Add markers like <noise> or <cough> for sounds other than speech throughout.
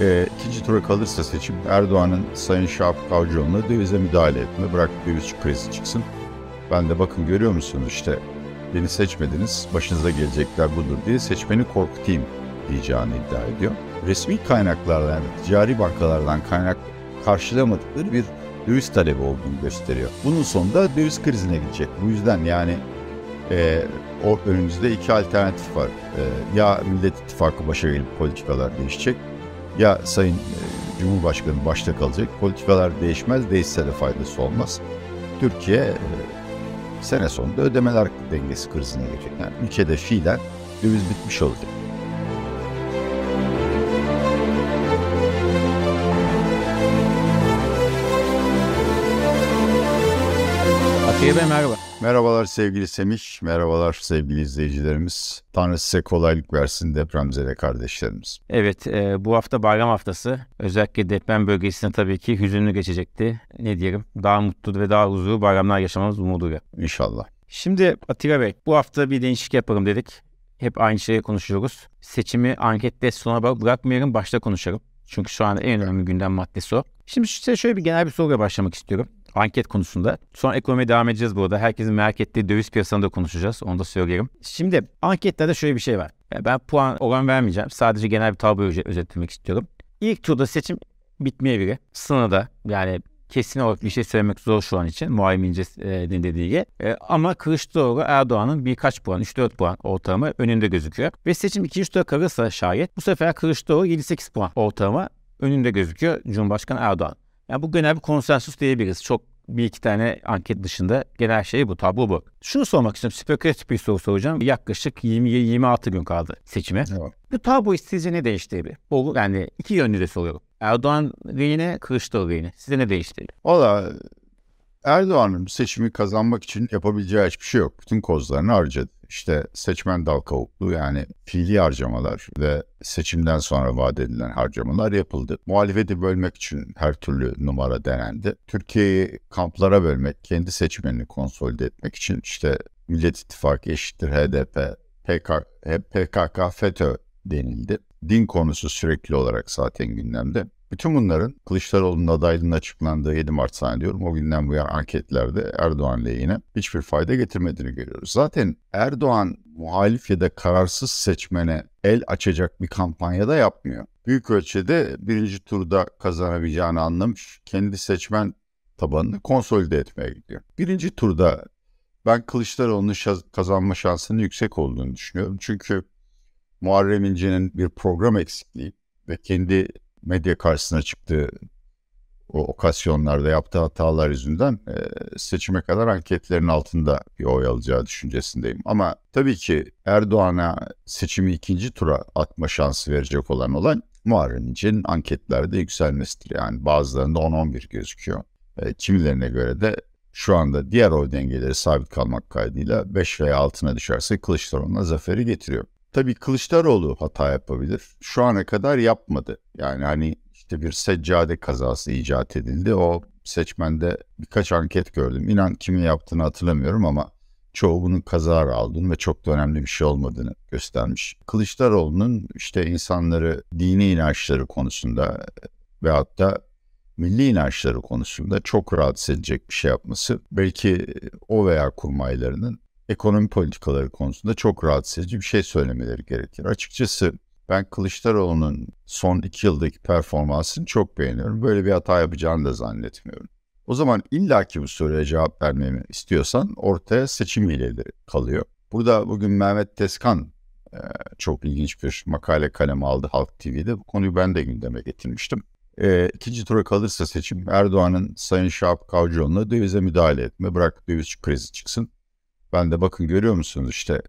E, ikinci tura kalırsa seçim Erdoğan'ın Sayın Şahap Kavcıoğlu'na dövize müdahale etme, bırak döviz krizi çıksın. Ben de bakın görüyor musunuz işte beni seçmediniz, başınıza gelecekler budur diye seçmeni korkutayım diyeceğini iddia ediyor. Resmi kaynaklardan, ticari bankalardan kaynak karşılamadıkları bir döviz talebi olduğunu gösteriyor. Bunun sonunda döviz krizine gidecek. Bu yüzden yani e, o önümüzde iki alternatif var. E, ya Millet İttifakı başa gelip politikalar değişecek ya Sayın e, Cumhurbaşkanı başta kalacak. Politikalar değişmez, değişse de faydası olmaz. Türkiye e, sene sonunda ödemeler dengesi krizine girecek. Yani ülkede fiilen döviz bitmiş olacak. Atiye Bey merhaba. Merhabalar sevgili Semih, merhabalar sevgili izleyicilerimiz. Tanrı size kolaylık versin depremzede kardeşlerimiz. Evet, e, bu hafta bayram haftası. Özellikle deprem bölgesinde tabii ki hüzünlü geçecekti. Ne diyelim, daha mutlu ve daha huzurlu bayramlar yaşamamız umuduyla. İnşallah. Şimdi Atilla Bey, bu hafta bir değişik yapalım dedik. Hep aynı şeyi konuşuyoruz. Seçimi ankette sona bırakmayalım, başta konuşalım. Çünkü şu anda en önemli gündem maddesi o. Şimdi size şöyle bir genel bir soruyla başlamak istiyorum anket konusunda. Sonra ekonomiye devam edeceğiz burada. Herkesin merak ettiği döviz piyasalarını da konuşacağız. Onu da söyleyelim. Şimdi anketlerde şöyle bir şey var. Ben puan oran vermeyeceğim. Sadece genel bir tabloyu özetlemek istiyorum. İlk turda seçim bitmeyebilir. Sınırda yani kesin olarak bir şey söylemek zor şu an için Muharrem İnce'nin dediği gibi. E, ama Kılıçdaroğlu Erdoğan'ın birkaç puan, 3-4 puan ortalama önünde gözüküyor. Ve seçim 2-3 tura kalırsa şayet bu sefer Kılıçdaroğlu 7-8 puan ortalama önünde gözüküyor Cumhurbaşkanı Erdoğan. Yani bu genel bir konsensus diyebiliriz. Çok bir iki tane anket dışında genel şey bu, tablo bu. Şunu sormak istiyorum, spekülatif bir soru soracağım. Yaklaşık 20-26 gün kaldı seçime. Evet. Bu tablo sizce ne değiştirdi? Bu yani iki yönlü de soruyorum. Erdoğan reyine, Kılıçdaroğlu reyine. Size ne değiştirdi? Valla Erdoğan'ın seçimi kazanmak için yapabileceği hiçbir şey yok. Bütün kozlarını harcadı işte seçmen dal kavuklu yani fiili harcamalar ve seçimden sonra vaat edilen harcamalar yapıldı. Muhalefeti bölmek için her türlü numara denendi. Türkiye'yi kamplara bölmek, kendi seçmenini konsolide etmek için işte Millet İttifakı eşittir HDP, PK, PKK, FETÖ denildi. Din konusu sürekli olarak zaten gündemde. Bütün bunların Kılıçdaroğlu'nun adaylığının açıklandığı 7 Mart zannediyorum o günden bu yana anketlerde Erdoğan lehine hiçbir fayda getirmediğini görüyoruz. Zaten Erdoğan muhalif ya da kararsız seçmene el açacak bir kampanyada yapmıyor. Büyük ölçüde birinci turda kazanabileceğini anlamış. Kendi seçmen tabanını konsolide etmeye gidiyor. Birinci turda ben Kılıçdaroğlu'nun kazanma şansının yüksek olduğunu düşünüyorum. Çünkü Muharrem İnce'nin bir program eksikliği ve kendi medya karşısına çıktığı o okasyonlarda yaptığı hatalar yüzünden e, seçime kadar anketlerin altında bir oy alacağı düşüncesindeyim. Ama tabii ki Erdoğan'a seçimi ikinci tura atma şansı verecek olan olan Muharrem İnce'nin anketlerde yükselmesidir. Yani bazılarında 10-11 gözüküyor. E, kimilerine göre de şu anda diğer oy dengeleri sabit kalmak kaydıyla 5 veya altına düşerse Kılıçdaroğlu'na zaferi getiriyor. Tabii Kılıçdaroğlu hata yapabilir. Şu ana kadar yapmadı. Yani hani işte bir seccade kazası icat edildi. O seçmende birkaç anket gördüm. İnan kimin yaptığını hatırlamıyorum ama çoğu bunun kazara aldığını ve çok da önemli bir şey olmadığını göstermiş. Kılıçdaroğlu'nun işte insanları dini inançları konusunda ve hatta milli inançları konusunda çok rahatsız edecek bir şey yapması belki o veya kurmaylarının ekonomi politikaları konusunda çok rahatsız edici bir şey söylemeleri gerekir. Açıkçası ben Kılıçdaroğlu'nun son iki yıldaki performansını çok beğeniyorum. Böyle bir hata yapacağını da zannetmiyorum. O zaman illaki bu soruya cevap vermemi istiyorsan ortaya seçim hileleri kalıyor. Burada bugün Mehmet Teskan e, çok ilginç bir makale kaleme aldı Halk TV'de. Bu konuyu ben de gündeme getirmiştim. E, ikinci tura kalırsa seçim Erdoğan'ın Sayın Şahap Kavcıoğlu'na dövize müdahale etme, bırak döviz krizi çıksın ben de bakın görüyor musunuz işte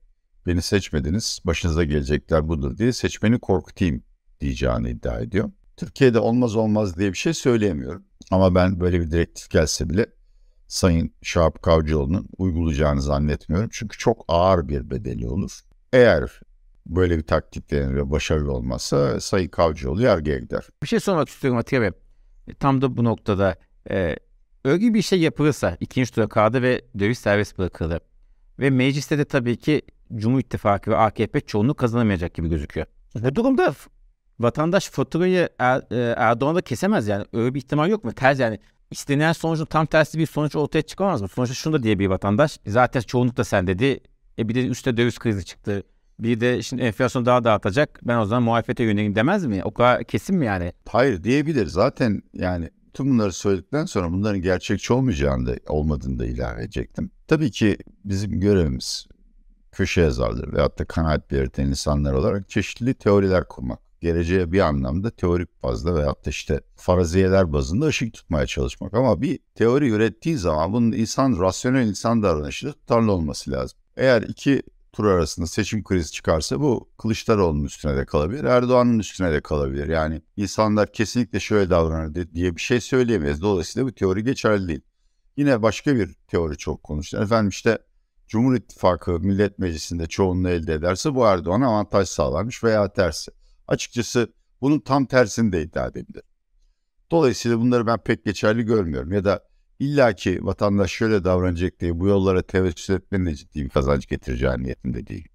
beni seçmediniz başınıza gelecekler budur diye seçmeni korkutayım diyeceğini iddia ediyor. Türkiye'de olmaz olmaz diye bir şey söyleyemiyorum. Ama ben böyle bir direktif gelse bile Sayın Şahap Kavcıoğlu'nun uygulayacağını zannetmiyorum. Çünkü çok ağır bir bedeli olur. Eğer böyle bir taktik denir ve başarılı olmazsa Sayın Kavcıoğlu yargıya gider. Bir şey sormak istiyorum Atiye Bey. E, tam da bu noktada e, öyle bir şey yapılırsa ikinci tura kaldı ve döviz serbest bırakıldı. Ve mecliste de tabii ki Cumhur İttifakı ve AKP çoğunluk kazanamayacak gibi gözüküyor. Bu durumda vatandaş faturayı er, e, Erdoğan'da kesemez yani. Öyle bir ihtimal yok mu? Ters yani istenilen sonucun tam tersi bir sonuç ortaya çıkamaz mı? Sonuçta şunu da diye bir vatandaş. Zaten çoğunlukla sen dedi. E bir de üstte döviz krizi çıktı. Bir de şimdi enflasyon daha da artacak. Ben o zaman muhalefete yöneleyim demez mi? O kadar kesin mi yani? Hayır diyebilir. Zaten yani tüm bunları söyledikten sonra bunların gerçekçi olmayacağını da olmadığını da ilave edecektim. Tabii ki bizim görevimiz köşe yazarları veyahut da kanaat belirten insanlar olarak çeşitli teoriler kurmak. Geleceğe bir anlamda teorik bazda veyahut da işte faraziyeler bazında ışık tutmaya çalışmak. Ama bir teori ürettiği zaman bunun insan, rasyonel insan davranışıyla tutarlı olması lazım. Eğer iki tur arasında seçim krizi çıkarsa bu Kılıçdaroğlu'nun üstüne de kalabilir, Erdoğan'ın üstüne de kalabilir. Yani insanlar kesinlikle şöyle davranır diye bir şey söyleyemeyiz. Dolayısıyla bu teori geçerli değil. Yine başka bir teori çok konuştu. Efendim işte Cumhur İttifakı Millet Meclisi'nde çoğunluğu elde ederse bu Erdoğan'a avantaj sağlarmış veya tersi. Açıkçası bunun tam tersini de iddia edebilir. Dolayısıyla bunları ben pek geçerli görmüyorum. Ya da İlla ki vatandaş şöyle davranacak diye bu yollara tevessül etmenin de ciddi bir kazanç getireceği niyetinde değil.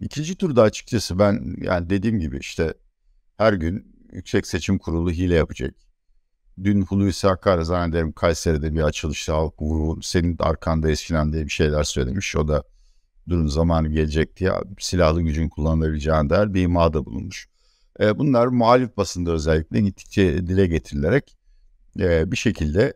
İkinci turda açıkçası ben yani dediğim gibi işte her gün Yüksek Seçim Kurulu hile yapacak. Dün Hulusi Akar zannederim Kayseri'de bir açılışta halk senin arkanda eskiden diye bir şeyler söylemiş. O da durum zamanı gelecek diye silahlı gücün kullanılabileceğine dair bir imada bulunmuş. E, bunlar muhalif basında özellikle gittikçe dile getirilerek e, bir şekilde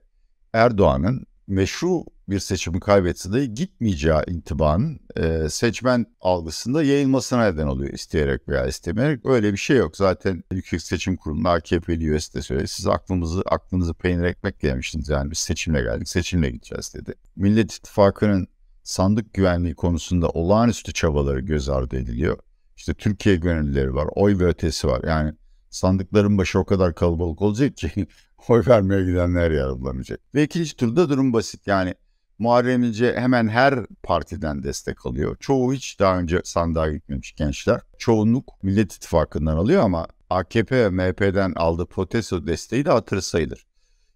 Erdoğan'ın meşru bir seçimi kaybetse de gitmeyeceği intibanın e, seçmen algısında yayılmasına neden oluyor isteyerek veya istemeyerek. Öyle bir şey yok. Zaten Yüksek Seçim Kurulu'nda AKP'li üyesi de söyledi. Siz aklımızı, aklınızı peynir ekmekle yemiştiniz. Yani biz seçimle geldik, seçimle gideceğiz dedi. Millet İttifakı'nın sandık güvenliği konusunda olağanüstü çabaları göz ardı ediliyor. İşte Türkiye gönüllüleri var, oy ve ötesi var. Yani sandıkların başı o kadar kalabalık olacak ki <laughs> oy vermeye gidenler yararlanacak. Ve ikinci turda durum basit. Yani Muharrem İnce hemen her partiden destek alıyor. Çoğu hiç daha önce sandığa gitmemiş gençler. Çoğunluk Millet İttifakı'ndan alıyor ama AKP ve MHP'den aldığı protesto desteği de hatırı sayılır.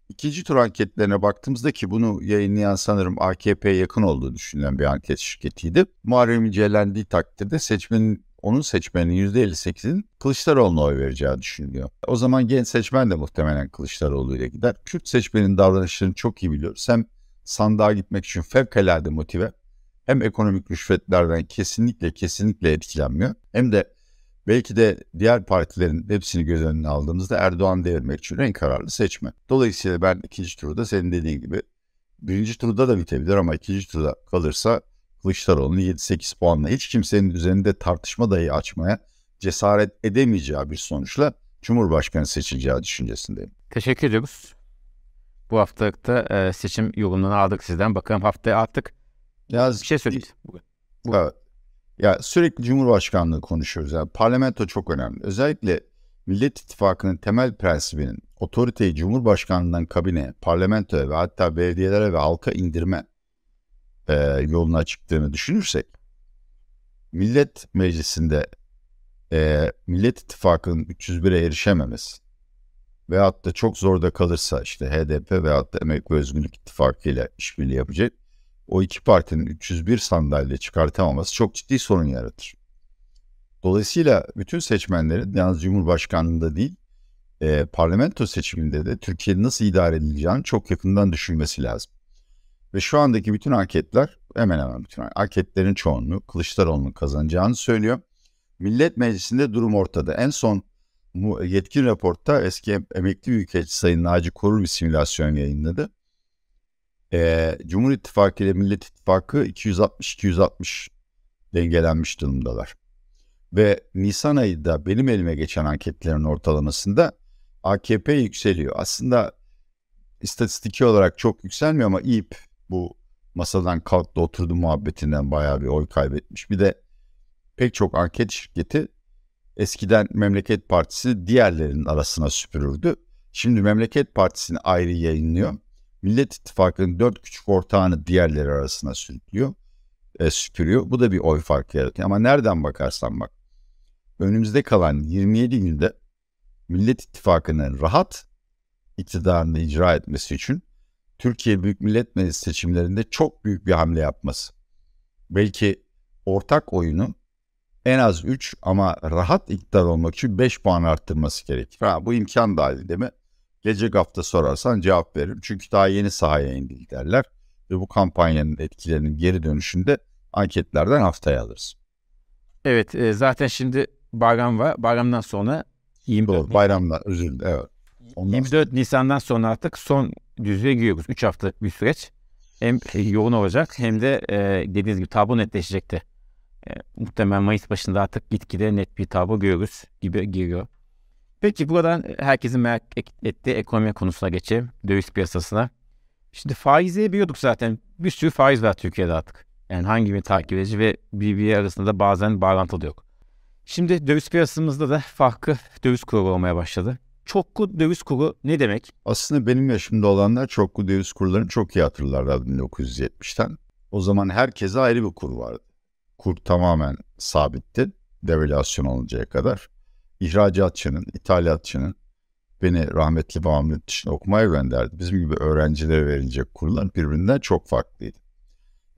İkinci tur anketlerine baktığımızda ki bunu yayınlayan sanırım AKP'ye yakın olduğu düşünülen bir anket şirketiydi. Muharrem İnce elendiği takdirde seçmenin onun seçmenin %58'in Kılıçdaroğlu'na oy vereceği düşünülüyor. O zaman genç seçmen de muhtemelen Kılıçdaroğlu ile gider. Kürt seçmenin davranışlarını çok iyi biliyoruz. Hem sandığa gitmek için fevkalade motive hem ekonomik rüşvetlerden kesinlikle kesinlikle etkilenmiyor. Hem de belki de diğer partilerin hepsini göz önüne aldığımızda Erdoğan devirmek için en kararlı seçme. Dolayısıyla ben ikinci turda senin dediğin gibi birinci turda da bitebilir ama ikinci turda kalırsa Kılıçdaroğlu'nun 7-8 puanla hiç kimsenin üzerinde tartışma dahi açmaya cesaret edemeyeceği bir sonuçla Cumhurbaşkanı seçileceği düşüncesindeyim. Teşekkür ediyoruz. Bu haftalıkta e, seçim yorumlarını aldık sizden. Bakalım haftaya artık ya, bir şey söyleyeyim. Bugün. Evet. Ya sürekli Cumhurbaşkanlığı konuşuyoruz. Yani parlamento çok önemli. Özellikle Millet İttifakı'nın temel prensibinin otoriteyi Cumhurbaşkanlığından kabine, parlamentoya ve hatta belediyelere ve halka indirme e, yoluna çıktığını düşünürsek Millet Meclisi'nde e, Millet İttifakı'nın 301'e erişememesi veyahut da çok zorda kalırsa işte HDP veyahut da Emek ve Özgürlük İttifakı ile işbirliği yapacak o iki partinin 301 sandalye çıkartamaması çok ciddi sorun yaratır. Dolayısıyla bütün seçmenlerin yalnız Cumhurbaşkanlığında değil e, parlamento seçiminde de Türkiye'nin nasıl idare edileceğini çok yakından düşünmesi lazım. Ve şu andaki bütün anketler hemen hemen bütün anketlerin çoğunluğu Kılıçdaroğlu'nun kazanacağını söylüyor. Millet Meclisi'nde durum ortada. En son yetkin raportta eski emekli büyükelçi Sayın Naci Korur bir simülasyon yayınladı. Ee, Cumhur İttifakı ile Millet İttifakı 260-260 dengelenmiş durumdalar. Ve Nisan ayında benim elime geçen anketlerin ortalamasında AKP yükseliyor. Aslında istatistiki olarak çok yükselmiyor ama İYİP bu masadan kalktı oturdu muhabbetinden bayağı bir oy kaybetmiş. Bir de pek çok anket şirketi eskiden Memleket Partisi diğerlerinin arasına süpürürdü. Şimdi Memleket Partisi'ni ayrı yayınlıyor. Millet İttifakı'nın dört küçük ortağını diğerleri arasına sürüklüyor, e, süpürüyor. Bu da bir oy farkı yaratıyor. Ama nereden bakarsan bak. Önümüzde kalan 27 günde Millet İttifakı'nın rahat iktidarını icra etmesi için Türkiye Büyük Millet Meclisi seçimlerinde çok büyük bir hamle yapması. Belki ortak oyunu en az 3 ama rahat iktidar olmak için 5 puan arttırması gerekir. Ha, bu imkan dahilinde mi? Gelecek hafta sorarsan cevap veririm. Çünkü daha yeni sahaya indi derler. Ve bu kampanyanın etkilerinin geri dönüşünde anketlerden haftaya alırız. Evet e, zaten şimdi bayram var. Bayramdan sonra 24 Doğru, bayramdan özür dilerim. Evet. Ondan 24 sonra... Nisan'dan sonra artık son düzlüğe giriyoruz. 3 haftalık bir süreç. Hem yoğun olacak hem de e, dediğiniz gibi tablo netleşecekti. E, muhtemelen Mayıs başında artık gitgide net bir tablo görürüz gibi giriyor. Peki buradan herkesin merak ettiği ekonomi konusuna geçelim. Döviz piyasasına. Şimdi faizi biliyorduk zaten. Bir sürü faiz var Türkiye'de artık. Yani hangi bir takip edici ve birbiri arasında da bazen bağlantılı yok. Şimdi döviz piyasamızda da farklı döviz kuru olmaya başladı. Çoklu döviz kuru ne demek? Aslında benim yaşımda olanlar çoklu döviz kurlarını çok iyi hatırlarlar 1970'ten. O zaman herkese ayrı bir kur vardı. Kur tamamen sabitti devalüasyon oluncaya kadar. İhracatçının, ithalatçının beni rahmetli babam yurt dışına okumaya gönderdi. Bizim gibi öğrencilere verilecek kurlar birbirinden çok farklıydı.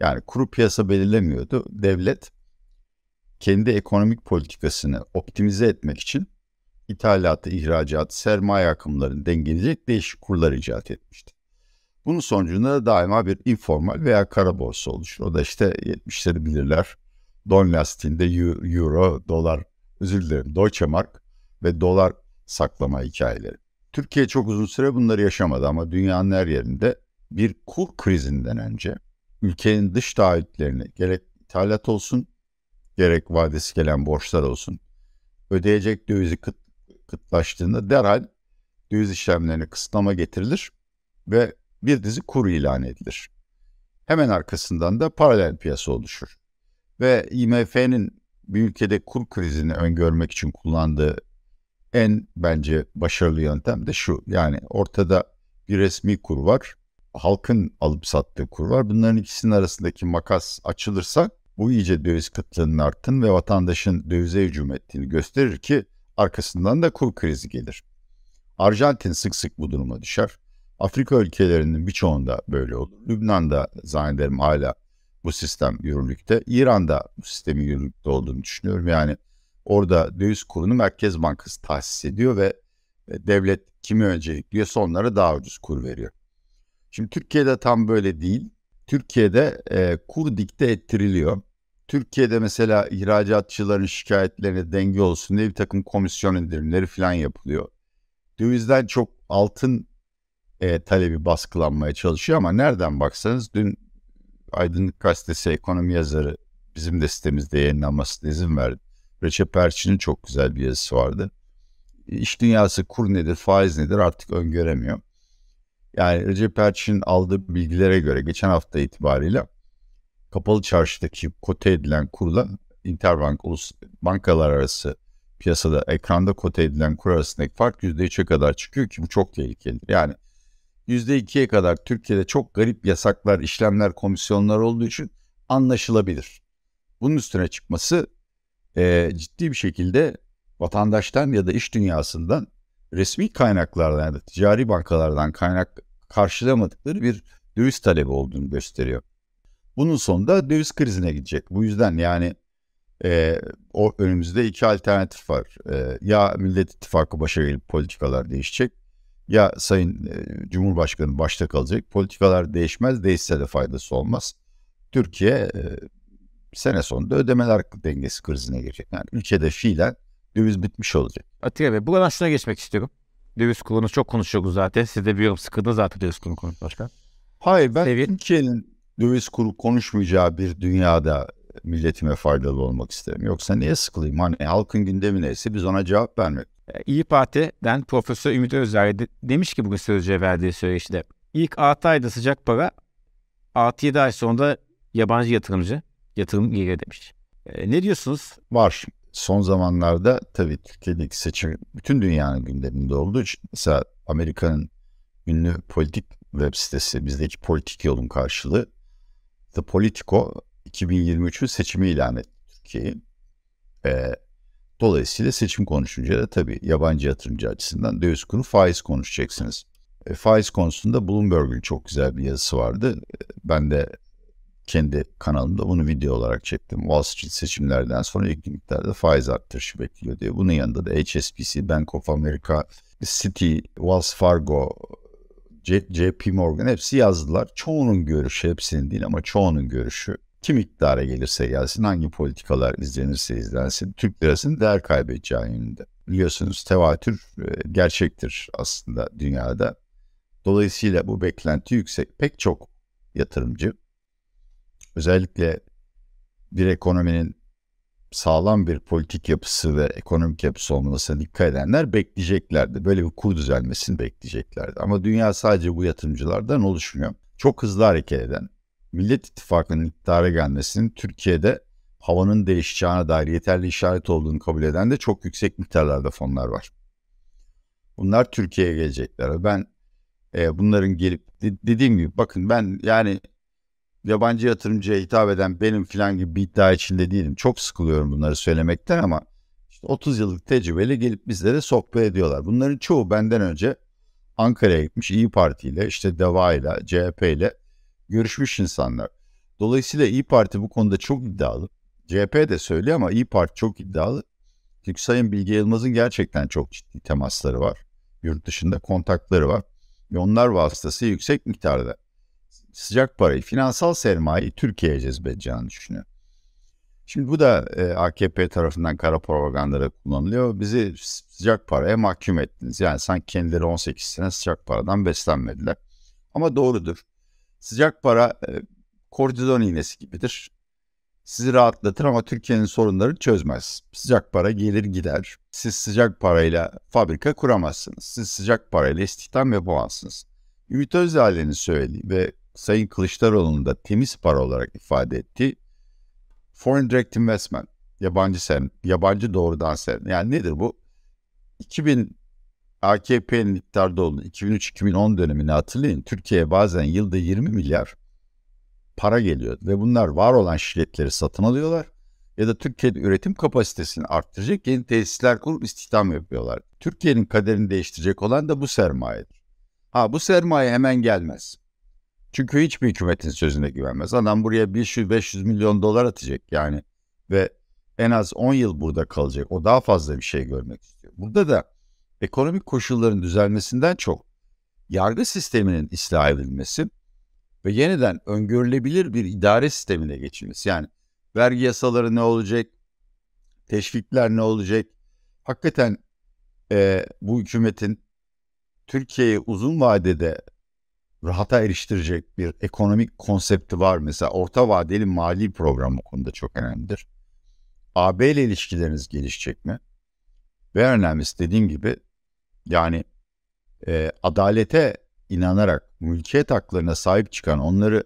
Yani kuru piyasa belirlemiyordu. Devlet kendi ekonomik politikasını optimize etmek için ithalatı, ihracat, sermaye akımlarını dengeleyecek değişik kurlar icat etmişti. Bunun sonucunda da daima bir informal veya kara borsa oluşur. O da işte 70'leri bilirler. Don lastiğinde euro, dolar, özür dilerim Deutsche Mark ve dolar saklama hikayeleri. Türkiye çok uzun süre bunları yaşamadı ama dünyanın her yerinde bir kur krizinden önce ülkenin dış taahhütlerini gerek ithalat olsun gerek vadesi gelen borçlar olsun ödeyecek dövizi kıt, kıtlaştığında derhal döviz işlemlerine kısıtlama getirilir ve bir dizi kur ilan edilir. Hemen arkasından da paralel piyasa oluşur. Ve IMF'nin bir ülkede kur krizini öngörmek için kullandığı en bence başarılı yöntem de şu. Yani ortada bir resmi kur var. Halkın alıp sattığı kur var. Bunların ikisinin arasındaki makas açılırsa bu iyice döviz kıtlığının arttığını ve vatandaşın dövize hücum ettiğini gösterir ki arkasından da kur krizi gelir. Arjantin sık sık bu duruma düşer. Afrika ülkelerinin birçoğunda böyle olur. Lübnan'da zannederim hala bu sistem yürürlükte. İran'da bu sistemin yürürlükte olduğunu düşünüyorum. Yani orada döviz kurunu Merkez Bankası tahsis ediyor ve e, devlet kimi öncelikliyorsa onlara daha ucuz kur veriyor. Şimdi Türkiye'de tam böyle değil. Türkiye'de e, kur dikte ettiriliyor. Türkiye'de mesela ihracatçıların şikayetlerine denge olsun diye bir takım komisyon indirimleri falan yapılıyor. Dövizden çok altın e, talebi baskılanmaya çalışıyor ama nereden baksanız dün Aydınlık Gazetesi ekonomi yazarı bizim de sitemizde yayınlanmasına izin verdi. Recep Erçin'in çok güzel bir yazısı vardı. İş dünyası kur nedir, faiz nedir artık öngöremiyor. Yani Recep Erçin'in aldığı bilgilere göre geçen hafta itibariyle kapalı çarşıdaki kote edilen kurla Interbank ulus bankalar arası piyasada ekranda kote edilen kur arasındaki fark %3'e kadar çıkıyor ki bu çok tehlikelidir. Yani %2'ye kadar Türkiye'de çok garip yasaklar, işlemler, komisyonlar olduğu için anlaşılabilir. Bunun üstüne çıkması e, ciddi bir şekilde vatandaştan ya da iş dünyasından resmi kaynaklardan ya da ticari bankalardan kaynak karşılamadıkları bir döviz talebi olduğunu gösteriyor. Bunun sonunda döviz krizine gidecek. Bu yüzden yani e, o önümüzde iki alternatif var. E, ya Millet İttifakı başa gelip politikalar değişecek ya Sayın e, Cumhurbaşkanı başta kalacak. Politikalar değişmez, değişse de faydası olmaz. Türkiye e, sene sonunda ödemeler dengesi krizine girecek. Yani ülkede fiilen döviz bitmiş olacak. Atilla Bey buradan şuna geçmek istiyorum. Döviz kurunu çok konuşuyoruz zaten. Siz de biliyorum sıkıldınız zaten döviz kurunu konuşmaktan. Hayır ben Seviye... Türkiye'nin döviz kuru konuşmayacağı bir dünyada milletime faydalı olmak isterim. Yoksa niye sıkılayım? Hani halkın gündemi neyse biz ona cevap vermek. E, İyi Parti'den Profesör Ümit Özdağ demiş ki bugün sözcüye verdiği söyleşide ilk 6 ayda sıcak para 6-7 ay sonra yabancı yatırımcı yatırım geri demiş. E, ne diyorsunuz? Var. Son zamanlarda tabii Türkiye'deki seçim bütün dünyanın gündeminde olduğu için mesela Amerika'nın ünlü politik web sitesi bizdeki politik yolun karşılığı The Politico 2023'ün seçimi ilan etti Türkiye'yi. Ee, dolayısıyla seçim konuşunca da tabii yabancı yatırımcı açısından döviz kuru faiz konuşacaksınız. E, faiz konusunda Bloomberg'ün çok güzel bir yazısı vardı. Ben de kendi kanalımda bunu video olarak çektim. Wall Street seçimlerden sonra ilk miktarda faiz arttırışı bekliyor diye. Bunun yanında da HSBC, Bank of America, Citi, Wells Fargo, JP Morgan hepsi yazdılar. Çoğunun görüşü, hepsinin değil ama çoğunun görüşü kim iktidara gelirse gelsin, hangi politikalar izlenirse izlensin, Türk lirasının değer kaybedeceği yönünde. Biliyorsunuz tevatür e, gerçektir aslında dünyada. Dolayısıyla bu beklenti yüksek. Pek çok yatırımcı özellikle bir ekonominin sağlam bir politik yapısı ve ekonomik yapısı olmasına dikkat edenler bekleyeceklerdi. Böyle bir kur düzelmesini bekleyeceklerdi. Ama dünya sadece bu yatırımcılardan oluşmuyor. Çok hızlı hareket eden, Millet İttifakı'nın iktidara gelmesinin Türkiye'de havanın değişeceğine dair yeterli işaret olduğunu kabul eden de çok yüksek miktarlarda fonlar var. Bunlar Türkiye'ye gelecekler. Ben e, bunların gelip de, dediğim gibi bakın ben yani yabancı yatırımcıya hitap eden benim filan gibi bir iddia içinde değilim. Çok sıkılıyorum bunları söylemekten ama işte 30 yıllık tecrübeyle gelip bizlere sohbet ediyorlar. Bunların çoğu benden önce Ankara'ya gitmiş İyi Parti ile işte DEVA ile CHP ile görüşmüş insanlar. Dolayısıyla İyi Parti bu konuda çok iddialı. CHP de söylüyor ama İyi Parti çok iddialı. Çünkü Sayın Bilge Yılmaz'ın gerçekten çok ciddi temasları var. Yurt dışında kontakları var. Ve onlar vasıtası yüksek miktarda sıcak parayı, finansal sermayeyi Türkiye'ye cezbedeceğini düşünüyor. Şimdi bu da e, AKP tarafından kara propagandada kullanılıyor. Bizi sıcak paraya mahkum ettiniz. Yani sanki kendileri 18 sene sıcak paradan beslenmediler. Ama doğrudur. Sıcak para e, kortizon iğnesi gibidir. Sizi rahatlatır ama Türkiye'nin sorunları çözmez. Sıcak para gelir gider. Siz sıcak parayla fabrika kuramazsınız. Siz sıcak parayla istihdam yapamazsınız. Ümit Özdağ'ın söylediği ve Sayın Kılıçdaroğlu'nun da temiz para olarak ifade ettiği foreign direct investment, yabancı sen, yabancı doğrudan sen. Yani nedir bu? 2000 AKP'nin iktidarda olduğu 2003-2010 dönemini hatırlayın. Türkiye'ye bazen yılda 20 milyar para geliyor ve bunlar var olan şirketleri satın alıyorlar ya da Türkiye'de üretim kapasitesini arttıracak yeni tesisler kurup istihdam yapıyorlar. Türkiye'nin kaderini değiştirecek olan da bu sermayedir. Ha bu sermaye hemen gelmez. Çünkü hiçbir hükümetin sözüne güvenmez. Adam buraya 500-500 milyon dolar atacak yani ve en az 10 yıl burada kalacak. O daha fazla bir şey görmek istiyor. Burada da ekonomik koşulların düzelmesinden çok yargı sisteminin ıslah edilmesi ve yeniden öngörülebilir bir idare sistemine geçilmesi. Yani vergi yasaları ne olacak, teşvikler ne olacak? Hakikaten e, bu hükümetin Türkiye'yi uzun vadede rahata eriştirecek bir ekonomik konsepti var. Mesela orta vadeli mali program bu konuda çok önemlidir. AB ile ilişkileriniz gelişecek mi? Ve önemlisi dediğim gibi yani e, adalete inanarak mülkiyet haklarına sahip çıkan onları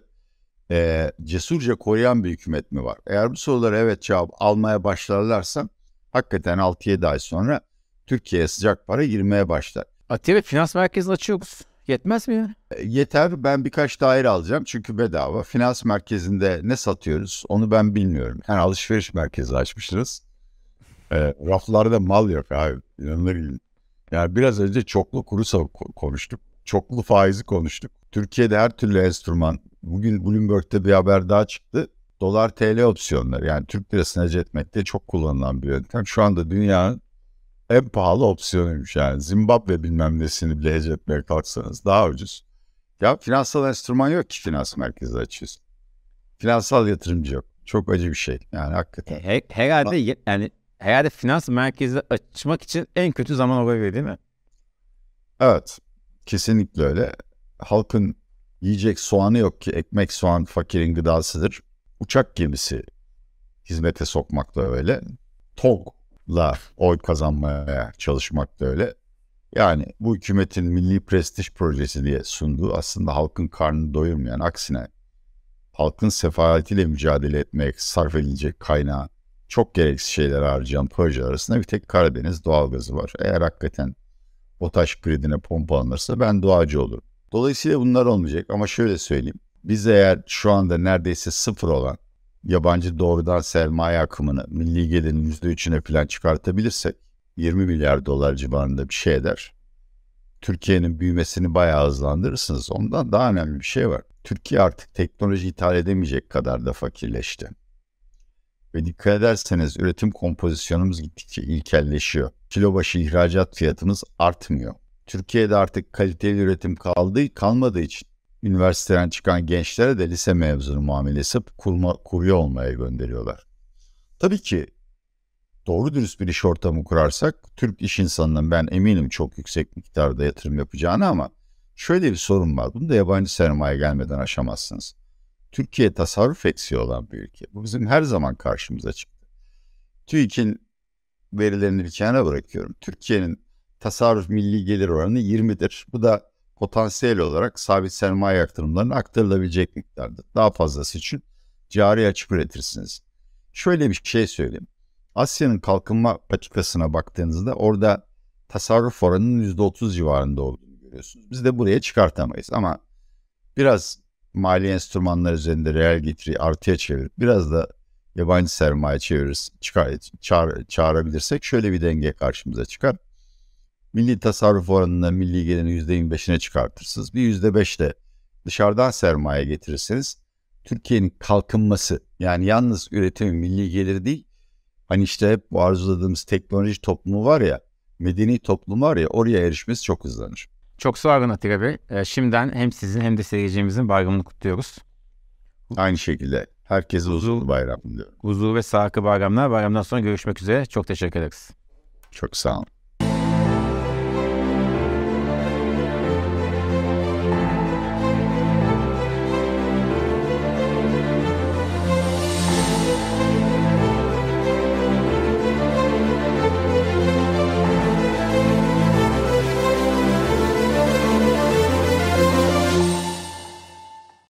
e, cesurca koruyan bir hükümet mi var? Eğer bu sorulara evet cevap almaya başlarlarsa hakikaten 6-7 ay sonra Türkiye'ye sıcak para girmeye başlar. Atiye finans merkezini açıyoruz. Yetmez mi ya? E, yeter. Ben birkaç daire alacağım çünkü bedava. Finans merkezinde ne satıyoruz onu ben bilmiyorum. Yani alışveriş merkezi açmışız. E, raflarda mal yok abi. İnanılır gibi. Yani biraz önce çoklu kuru konuştuk. Çoklu faizi konuştuk. Türkiye'de her türlü enstrüman. Bugün Bloomberg'de bir haber daha çıktı. Dolar TL opsiyonları yani Türk lirasını hece etmekte çok kullanılan bir yöntem. Şu anda dünyanın en pahalı opsiyonuymuş yani. Zimbabwe bilmem nesini bile hece etmeye kalksanız daha ucuz. Ya finansal enstrüman yok ki finans merkezi açıyorsun. Finansal yatırımcı yok. Çok acı bir şey yani hakikaten. Her, herhalde yani herhalde finans merkezi açmak için en kötü zaman olabilir değil mi? Evet. Kesinlikle öyle. Halkın yiyecek soğanı yok ki ekmek soğan fakirin gıdasıdır. Uçak gemisi hizmete sokmak da öyle. TOG'la oy kazanmaya çalışmak da öyle. Yani bu hükümetin milli prestij projesi diye sunduğu aslında halkın karnını doyurmayan aksine halkın sefaletiyle mücadele etmeye sarf edilecek kaynağı çok gereksiz şeyler harcayan proje arasında bir tek Karadeniz doğalgazı var. Eğer hakikaten BOTAŞ kredine pompalanırsa ben doğacı olurum. Dolayısıyla bunlar olmayacak ama şöyle söyleyeyim. Biz eğer şu anda neredeyse sıfır olan yabancı doğrudan sermaye akımını milli gelirin %3'üne falan çıkartabilirsek 20 milyar dolar civarında bir şey eder. Türkiye'nin büyümesini bayağı hızlandırırsınız. Ondan daha önemli bir şey var. Türkiye artık teknoloji ithal edemeyecek kadar da fakirleşti. Ve dikkat ederseniz üretim kompozisyonumuz gittikçe ilkelleşiyor. Kilo başı ihracat fiyatımız artmıyor. Türkiye'de artık kaliteli üretim kaldığı kalmadığı için üniversiteden çıkan gençlere de lise mezunu muamelesi kurma, kurye olmaya gönderiyorlar. Tabii ki doğru dürüst bir iş ortamı kurarsak Türk iş insanının ben eminim çok yüksek miktarda yatırım yapacağını ama şöyle bir sorun var. Bunu da yabancı sermaye gelmeden aşamazsınız. Türkiye tasarruf eksiği olan bir ülke. Bu bizim her zaman karşımıza çıktı. TÜİK'in verilerini bir kenara bırakıyorum. Türkiye'nin tasarruf milli gelir oranı 20'dir. Bu da potansiyel olarak sabit sermaye yatırımlarının aktarılabilecek miktardır. Daha fazlası için cari açık üretirsiniz. Şöyle bir şey söyleyeyim. Asya'nın kalkınma patikasına baktığınızda orada tasarruf oranının %30 civarında olduğunu görüyorsunuz. Biz de buraya çıkartamayız ama biraz mali enstrümanlar üzerinde reel getiri artıya çevirip biraz da yabancı sermaye çeviririz, çıkar, çağır, çağırabilirsek şöyle bir denge karşımıza çıkar. Milli tasarruf oranını milli gelirin %25'ine çıkartırsınız. Bir %5 de dışarıdan sermaye getirirseniz Türkiye'nin kalkınması yani yalnız üretim milli gelir değil hani işte hep arzuladığımız teknoloji toplumu var ya medeni toplum var ya oraya erişmesi çok hızlanır. Çok sağ olun Atilla Bey. Ee, şimdiden hem sizin hem de seyircimizin bayramını kutluyoruz. Aynı şekilde herkese uzun bayram diliyorum. Huzur ve sağlıklı bayramlar. Bayramdan sonra görüşmek üzere. Çok teşekkür ederiz. Çok sağ olun.